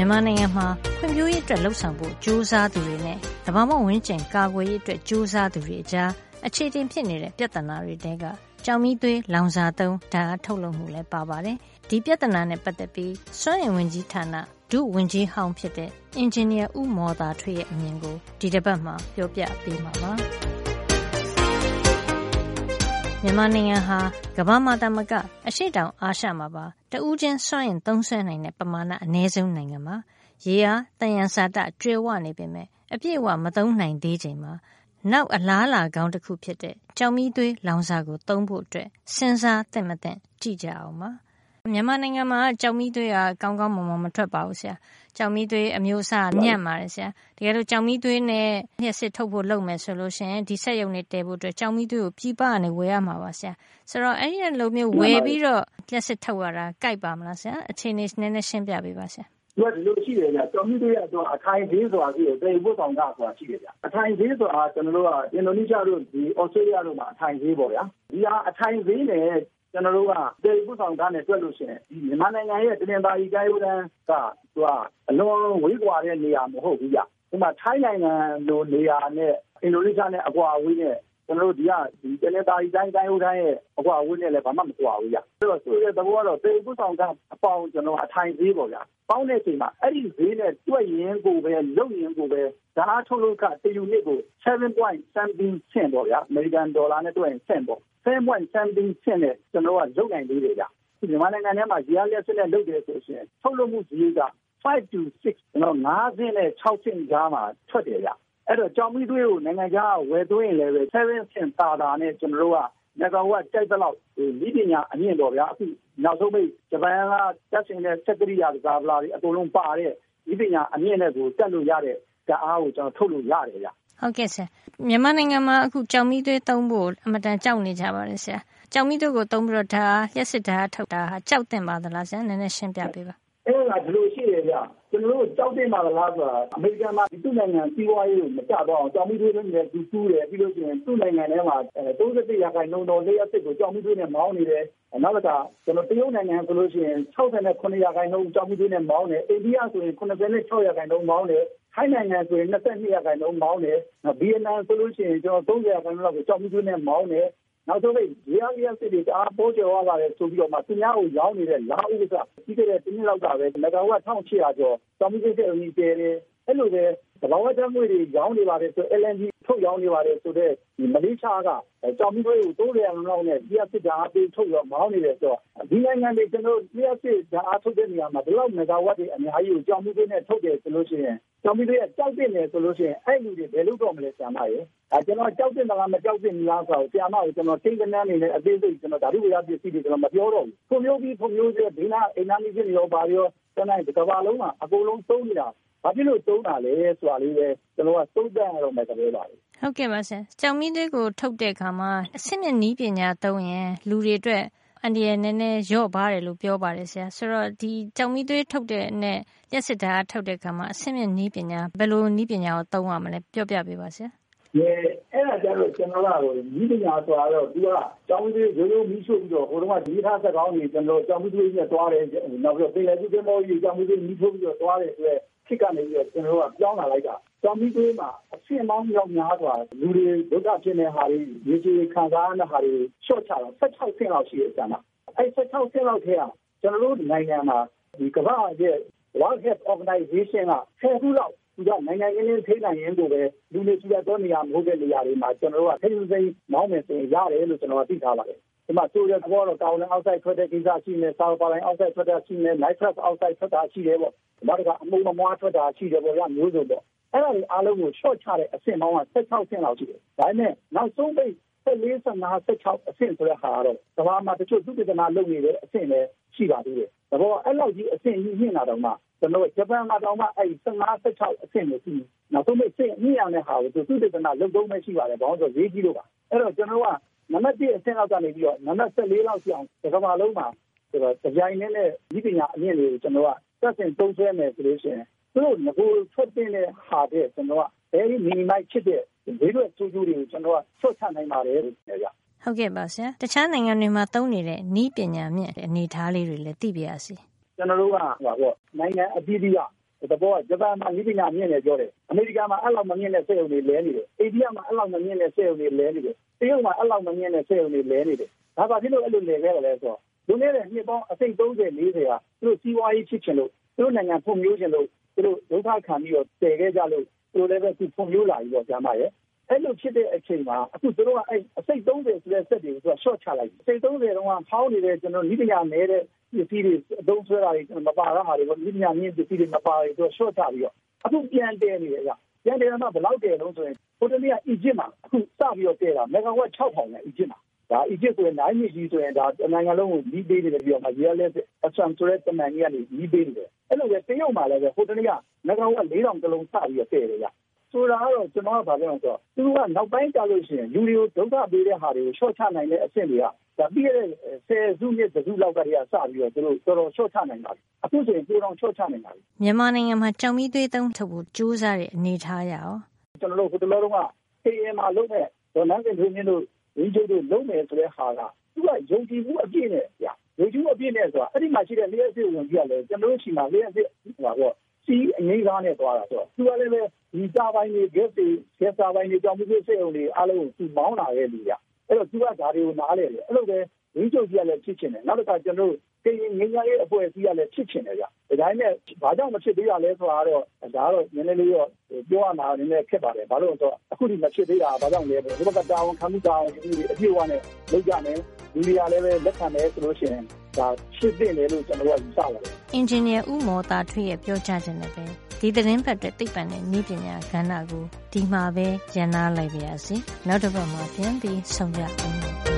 မြန်မာနိုင်ငံမှာဖွံ့ဖြိုးရေးအတွက်လှုပ်ဆောင်ဖို့ကြိုးစားသူတွေနဲ့တဘာမှဝင်းကျင်ကာကွယ်ရေးအတွက်ကြိုးစားသူတွေအကြားအခြေတင်ဖြစ်နေတဲ့ပြဿနာတွေတဲကကြောင်မီးသွေးလောင်စာသုံးဓာတ်ထုတ်လုပ်မှုလည်းပါပါတယ်။ဒီပြဿနာနဲ့ပတ်သက်ပြီးစွမ်းအင်ဝင်ကြီးဌာနဒုဝန်ကြီးဟောင်းဖြစ်တဲ့အင်ဂျင်နီယာဦးမော်သာထွေရဲ့အမြင်ကိုဒီတစ်ပတ်မှာပြောပြပေးမှာပါ။ မြန်မာနိုင်ငံဟာ ကမ္ဘာမှာတမက အရှိတောင်အာရှမှာပါ တဦးချင်းစွန့်ရင်သုံးဆွဲနိုင်တဲ့ ပမာဏ အနည်းဆုံးနိုင်ငံပါ ရေအားတန်ရန်စာတကျွဲဝနေပေမဲ့အပြည့်အဝ မသုံးနိုင်သေးချိန်မှာ နောက်အလားလာကောင်းတစ်ခုဖြစ်တဲ့ကြောင်မီးသွေးလောင်စာကို သုံးဖို့အတွက်စဉ်းစားသင့်မသင့် ကြည့်ကြအောင်ပါ မြန်မာနိုင်ငံမှာကြောင်မီးသွေးက ကောင်းကောင်းမွန်မွန် မထွက်ပါဘူးဆရာကြောင်မီးသွေး အမျိုးအစားညံ့ပါတယ်ဆရာ တကယ်လို့ကြောင်မီးသွေးနဲ့ လျှက်စစ်ထုတ်ဖို့ လုပ်မယ်ဆိုလို့ရှိရင် ဒီဆက်ရုံနဲ့တည်ဖို့အတွက်ကြောင်မီးသွေးကို ပြည်ပကနေ ဝယ်ရမှာပါဆရာ ဆိုတော့ အဲ့ဒီလိုမျိုး ဝယ်ပြီးတော့ လျှက်စစ်ထုတ်ရတာကြိုက်ပါမလားဆရာ အခြေအနေနည်းနည်းရှင်းပြပေးပါဆရာ သူက ဒီလိုရှိတယ်ဗျ။ကျော်မီးသွေးကတော့အထိုင်ဈေးဆိုတာရှိတယ်။သယ်ယူပို့ဆောင်ခဆိုတာ ရှိတယ်ဗျ။အထိုင်ဈေးဆိုတာကျနော်တို့ကအင်ဒိုနီးရှားတို့ဒီသြစတြေးလျတို့မှာ အထိုင်ဈေးပေါ့ဗျာ။ဒီဟာ အထိုင်ဈေးနဲ့ ကျနော်တို့ကသယ်ယူပို့ဆောင်ခနဲ့တွက်လို့ရှိရင်မြန်မာနိုင်ငံရဲ့တနင်္သာရီကမ်းရိုးတန်းကသူကအလွန်ဝေးကွာတဲ့နေရာမဟုတ်ဘူးဗျ။ဥပမာထိုင်းနိုင်ငံလိုနေရာနဲ့အင်ဒိုနီးရှားနဲ့အကွာအဝေးနဲ့ ကျနော်တို့ဒီကတနင်္သာရီတိုင်းကမ်းရိုးတန်းရဲ့အကွာအဝေးနဲ့လည်းဘာမှမကွာဘူးဗျ။ဆိုတော့ဆိုလိုတဲ့သဘောကတော့သယ်ယူပို့ဆောင်ခအပေါင်းအထိုင်ဈေးပေါ့ဗျာ။ပေါင်းတဲ့အချိန်မှာအဲဒီဈေးနဲ့တွက်ရင်ကိုပဲလုပ်ရင်ကိုပဲဓါတ်အားထုတ်လုပ်ခတယူနစ်ကို7 point something cent ပေါ့ဗျာ။အမေရိကန်ဒေါ်လာနဲ့တွက်ရင် cent ပေါ့7 point something cent နဲ့ကျနော်တို့ကလုပ်နိုင်သေးတယ်ဗျ။မြန်မာနိုင်ငံထဲမှာရေအားလျှပ်စစ်နဲ့လုပ်တယ်ဆိုရင်ထုတ်လုပ်မှုစရိတ်က5 to 6၅ဆင့်နဲ့6ဆင့်ကြားမှာထွက်တယ်ဗျ။ အဲဒီတော့ကျောက်မီးသွေးကိုနိုင်ငံခြားကဝယ်သွင်းရင်လည်း7ဆင့်သာသာနဲ့ကျနော်တို့ကမဂ္ဂါဝပ်ကြိုက်သလောက်နည်းပညာအမြင့်ပေါ့ဗျာ။အခုနောက်ဆုံးပိတ်ဂျပန်ကတပ်ဆင်တဲ့စက်ကိရိယာတန်ဆာပလာတွေအကုန်လုံးပါတဲ့နည်းပညာအမြင့်နဲ့ကိုတပ်လို့ရတဲ့ဓါတ်အားကိုကျနော်ထုတ်လို့ရတယ်ဗျ။ဟုတ်ကဲ့ဆရာ။မြန်မာနိုင်ငံမှာအခုကျောက်မီးသွေးသုံးဖို့အင်မတန်ကြောက်နေကြပါတယ်ဆရာ။ကျောက်မီးသွေးကိုသုံးပြီးတော့ဓါတ်အားလျှပ်စစ်ဓါတ်အားထုတ်တာကြောက်သင့်ပါသလားဆရာ။နည်းနည်းရှင်းပြပေးပါအဲဒါဒီလိုရှိတယ်ဗျ။ ကျနော်တို့ကြောက်သင့်ပါသလားဆိုတာအမေရိကန်မှာသူ့နိုင်ငံစီးပွားရေးကိုမကျသွားအောင်ကျောက်မီးသွေးနဲ့သူတူးတယ်။ပြီးလို့ရှိရင်သူ့နိုင်ငံထဲမှာ၃၁ရာခိုင်နှုန်းသောလျှပ်စစ်ကိုကျောက်မီးသွေးနဲ့မောင်းနေတယ်။နောက်တခါတရုတ်နိုင်ငံဆိုလို့ရှိရင်၆၇ရာခိုင်နှုန်းကျောက်မီးသွေးနဲ့မောင်းတယ်။အိန္ဒိယဆိုရင်၇၆ရာခိုင်နှုန်းမောင်းတယ်။ထိုင်းနိုင်ငံဆိုရင်၂၂ရာခိုင်နှုန်းမောင်းတယ်။ဗီယက်နမ်ဆိုလို့ရှိရင်၃၀ရာခိုင်နှုန်းလောက်ကိုကျောက်မီးသွေးနဲ့မောင်းတယ် နောက်ဆုံးပိတ်ရေအားလျှပ်စစ်တွေတအားပေါကြွယ်ဝပါတယ်ဆိုပြီးတော့မှသူများကိုရောင်းနေတဲ့လာအိုကပြီးခဲ့တဲ့တနှစ်လောက်ကပဲမဂ္ဂါဝပ်၁၈၀၀ကျော်ကျောက်မီးသွေးစက်ရုံကြီးတည်တယ်။အဲလိုပဲသဘာဝဓာတ်ငွေ့တွေရောင်းနေပါတယ်ဆို LNG ထုတ်ရောင်းနေပါတယ်ဆိုတဲ့မလေးရှားကကျောက်မီးသွေးကို၃၀ရာခိုင်နှုန်းလောက်နဲ့လျှပ်စစ်ဓာတ်အားပေးထုတ်ပြီးတော့မောင်းနေတယ်ဆိုတော့ဒီနိုင်ငံတွေကျနော်တို့လျှပ်စစ်ဓာတ်အားထုတ်တဲ့နေရာမှာဒီလောက်မဂ္ဂါဝပ်တွေအများကြီးကိုကျောက်မီးသွေးနဲ့ထုတ်တယ်ဆိုလို့ရှိရင်ကျောက်မီးသွေးကကြောက်သင့်တယ်ဆိုလို့ရှိရင်အဲဒီလူတွေဘယ်လုပ်တော့မလဲဆရာမရယ်။ကျနော်ကြောက်သင့်သလားမကြောက်သင့်ဘူးလားဆိုတာကိုဆရာမကိုကျနော်ကိန်းဂဏန်းတွေနဲ့အသေးစိတ်ဓာတုဗေဒပစ္စည်းတွေမပြောတော့ဘူး။ဖွံ့ဖြိုးပြီးဖွံ့ဖြိုးဆဲဘေးနားအိမ်နားနီးချင်းတွေရောဘာတွေရောတကမ္ဘာလုံးမှာအကုန်လုံးသုံးနေတာ ဘာဖြစ်လို့သုံးတာလဲဆိုတာလေးပဲကျနော်ကသုံးသပ်ရတော့မယ်သဘောပါပဲ။ဟုတ်ကဲ့ပါဆရာ။ကျောက်မီးသွေးကိုထုတ်တဲ့အခါမှာအဆင့်မြင့်နည်းပညာသုံးရင်လူတွေအတွက်အန္တရာယ်နည်းနည်းလျော့ပါးတယ်လို့ပြောပါတယ်ဆရာ။ဆိုတော့ဒီကျောက်မီးသွေးထုတ်တဲ့နဲ့လျှပ်စစ်ဓါတ်အားထုတ်တဲ့အခါမှာအဆင့်မြင့်နည်းပညာဘယ်လိုနည်းပညာကိုသုံးရမလဲပြောပြပေးပါဆရာ အဲဒါကျတော့ကျနော်တို့ကနည်းပညာဆိုတာကတော့သူကကျောက်မီးသွေးရိုးရိုးမီးရှို့ပြီးတော့ဟိုတုန်းကမီးရထားစက်ခေါင်းတွေကျောက်မီးသွေးနဲ့သွားတယ်။နောက်ပြီးတော့ပင်လယ်ကူးသင်္ဘောကြီးတွေကျောက်မီးသွေးမီးထိုးပြီးတော့သွားတဲ့အတွက်ခေတ်ကနေပြီးတော့ကျနော်တို့ကပြောင်းလာလိုက်တာ။ကျောက်မီးသွေးမှာအဆင့်ပေါင်းမြောက်များစွာလူတွေဒုက္ခဖြစ်နေတဲ့ဟာတွေရေရှည်ခံစားရမယ့်ဟာတွေလျှော့ချတာ၁၆ဆင့်လောက်ရှိတယ်။အဲဒီ၁၆ဆင့်လောက်ထဲကကျနော်တို့နိုင်ငံမှာကမ္ဘာ့ရဲ့ World Health Organization ကဆယ်ခုလောက် သူကနိုင်ငံရေးလင်းထိန်းနိုင်ရင်ကိုပဲလူနေထူထပ်သောနေရာမဟုတ်တဲ့နေရာတွေမှာကျနော်တို့ကထိန်းသိမ်းမောင်းမယ်ဆိုရင်ရတယ်လို့ကျနော်သိထားပါတယ်ဒီမှာဆိုရတဲ့ဘောတော့ကာဗွန်ဒိုင်အောက်ဆိုက်ထွက်တဲ့ကိစ္စရှိနေဆာလ်ဖာဒိုင်အောက်ဆိုက်ထွက်တာရှိနေနိုက်ထရပ်အောက်ဆိုက်ထွက်တာရှိတယ်ပေါ့နောက်တစ်ခါအမှုမမွားထွက်တာရှိတယ်ပေါ့ရမျိုးစုံပေါ့အဲ့ဒါတွေအားလုံးကို short ချတဲ့အဆင့်ပေါင်းက16ဆင့်လောက်ရှိတယ်ဒါပေမဲ့နောက်ဆုံးပိတ်14 15 16အဆင့်ဆိုတဲ့ဟာကတော့ကမ္ဘာမှာတချို့သုတေသနလုပ်နေတဲ့အဆင့်လည်းရှိပါသေးတယ်။ဒါပေါ်အဲ့လောက်ကြီးအဆင့်ကြီးမြင့်လာတော့မှ ကျွန်တော်ဂျပန်မှာတောင်မှအဲ့15 16အဆင့်ကိုရှိနောက်ဆုံးအဆင့်မြင့်ရတဲ့ဟာကိုသူသုတေသနလုပ်သုံးမရှိပါတယ်။ဘာလို့ဆိုရေးကြီးလို့ပါ။အဲ့တော့ကျွန်တော်ကနံပါတ်1အဆင့်လောက်ကနေပြီးတော့နံပါတ်14လောက်ရှိအောင်ဒီကမ္ဘာလုံးမှာဆိုတော့ကြိုင်နဲ့နဲ့ဒီပညာအမြင့်တွေကိုကျွန်တော်ကသက်ဆိုင်သုံးဆွဲမယ်ဆိုလို့ရှိရင်သူတို့ငကိုထွက်တဲ့ဟာတဲ့ကျွန်တော်က very minimize ဖြစ်တဲ့ဈေးကွက်ဆိုးကျိုးတွေကိုကျွန်တော်ကဆွတ်ချနိုင်ပါတယ်လို့ပြောကြ။ဟုတ်ကဲ့ပါဆရာ။တခြားနိုင်ငံတွေမှာသုံးနေတဲ့ဤပညာမြင့်အနေထားလေးတွေလည်းသိပြရစီ။ ကျွန်တော်တို့ကဟိုပေါ့နိုင်ငံအသီးသီးကသဘောကဂျပန်မှာနိပညာမြင့်တယ်ပြောတယ်အမေရိကန်မှာအဲ့လောက်မမြင့်တဲ့စက်ရုံတွေလဲနေတယ်အိန္ဒိယမှာအဲ့လောက်မမြင့်တဲ့စက်ရုံတွေလဲနေတယ်တရုတ်မှာအဲ့လောက်မမြင့်တဲ့စက်ရုံတွေလဲနေတယ်ဒါပါဖြစ်လို့အဲ့လိုလဲခဲ့တယ်လဲဆိုတော့လူနေတဲ့နှစ်ပေါင်းအစိတ်30 40ဟာသူတို့စီးပွားရေးဖြစ်ချင်လို့သူတို့နိုင်ငံဖွံ့ဖြိုးချင်လို့သူတို့ဒုက္ခခံပြီးတော့တည်ခဲ့ကြလို့သူတို့လည်းပဲသူဖွံ့ဖြိုးလာပြီးတော့ကျမရဲ့အဲ့လိုဖြစ်တဲ့အချိန်မှာအခုသူတို့ကအဲ့အစိတ်30ဆိုတဲ့စက်တွေကိုသူက short ချလိုက်အစိတ်30တုန်းကဖောင်းနေတဲ့ကျွန်တော်နိပညာနေတဲ့ ပစ္စည်းတွေအသုံးဆွဲတာတွေမပါတာဟာတွေနိပညာမြင့်ပစ္စည်းတွေမပါတွေသူက short ချပြီးတော့အခုပြန်တည်နေတယ်ကပြန်တည်တော့ဘယ်လောက်တည်လုံးဆိုရင်ဟိုတနေ့ကအီဂျစ်မှာအခုစပြီးတော့တည်တာမဂါဝတ်6000နဲ့အီဂျစ်မှာဒါအီဂျစ်ဆိုရင်နိုင်မြင့်ကြီးဆိုရင်ဒါနိုင်ငံလုံးကိုပြီးပေးနေတယ်ပြီးတော့မှရီယယ်လက်အဆမ်ဆိုတဲ့တမန်ကြီးကနေပြီးပေးနေတယ်အဲ့လိုပဲတရုတ်မှာလည်းပဲဟိုတနေ့ကမဂါဝတ်4000ကလုံးစပြီးတော့တည်တယ်ကြ ဆိုတာကတော့ကျွန်တော်ကဗာပြောအောင်ဆိုတော့သူကနောက်ပိုင်းကြလို့ရှိရင်လူတွေကိုဒုက္ခပေးတဲ့ဟာတွေကိုရှော့ချနိုင်တဲ့အဆင့်တွေကဒါပြီးရတဲ့ဆယ်စုနှစ်တစ်စုလောက်ကတည်းကစပြီးတော့သူတို့တော်တော်ရှော့ချနိုင်ပါပြီအခုဆိုရင်ပိုတော့ရှော့ချနိုင်ပါပြီမြန်မာနိုင်ငံမှာကြောင်မီးသွေးသုံးထုတ်ဖို့ကြိုးစားတဲ့အနေထားရအောင်ကျွန်တော်တို့ဟိုတလောတုန်းက KM မှာလုပ်မဲ့ဒေါ်နန်းစင်ထွေးမြင့်တို့ဝင်းကျိုးတို့လုပ်မယ်ဆိုတဲ့ဟာကသူကယုံကြည်မှုအပြည့်နဲ့ဗျာယုံကြည်မှုအပြည့်နဲ့ဆိုတာအဲ့ဒီမှာရှိတဲ့လျှက်စစ်ဝင်ကြီးကလည်းကျွန်တော်တို့ရှိမှလျှက်စစ်ဟိုတော့စီးအငိမ့်ကားနဲ့သွားတာဆိုတော့သူကလည်းပဲ ဒီစာပိုင်းတွေ gas တွေ gas စာပိုင်းတွေကြောင့်မျိုးစိတ်ုံတွေအားလုံးကိုသူမောင်းလာတဲ့လူကအဲ့တော့သူကဒါတွေကိုနားလဲတယ်အဲ့လိုပဲဝင်းကျုပ်ကြီးကလည်းဖြစ်ချင်တယ်နောက်တစ်ခါကျွန်တော်တို့ကရင်ငင်းရရဲ့အဖွဲ့အစည်းကလည်းဖြစ်ချင်တယ်ဗျဒါတိုင်းနဲ့ဘာကြောင့်မဖြစ်သေးရလဲဆိုတာတော့ဒါတော့နည်းနည်းလေးတော့ပြောရမှာနည်းနည်းဖြစ်ပါတယ်ဘာလို့လဲဆိုတော့အခုဒီမဖြစ်သေးတာဘာကြောင့်လဲဒီဘက်ကတာဝန်ခံမှုတာဝန်ယူအပြည့်အဝနဲ့လုပ်ကြမယ်လူတွေကလည်းပဲလက်ခံမယ်ဆိုလို့ရှိရင်ဒါရှင်းတင်တယ်လို့ကျွန်တော်ကယူဆပါတယ်အင်ဂျင်နီယာဦးမော်တာထွေးရဲ့ပြောကြားခြင်းနဲ့ပဲ ဒီသတင်းပတ်တဲ့သိပ္ပံနဲ့နည်းပညာကဏ္ဍကိုဒီမှာပဲရန်နာလိုက်ပါရစေနောက်တစ်ပတ်မှာပြန်ပြီးဆုံကြအောင်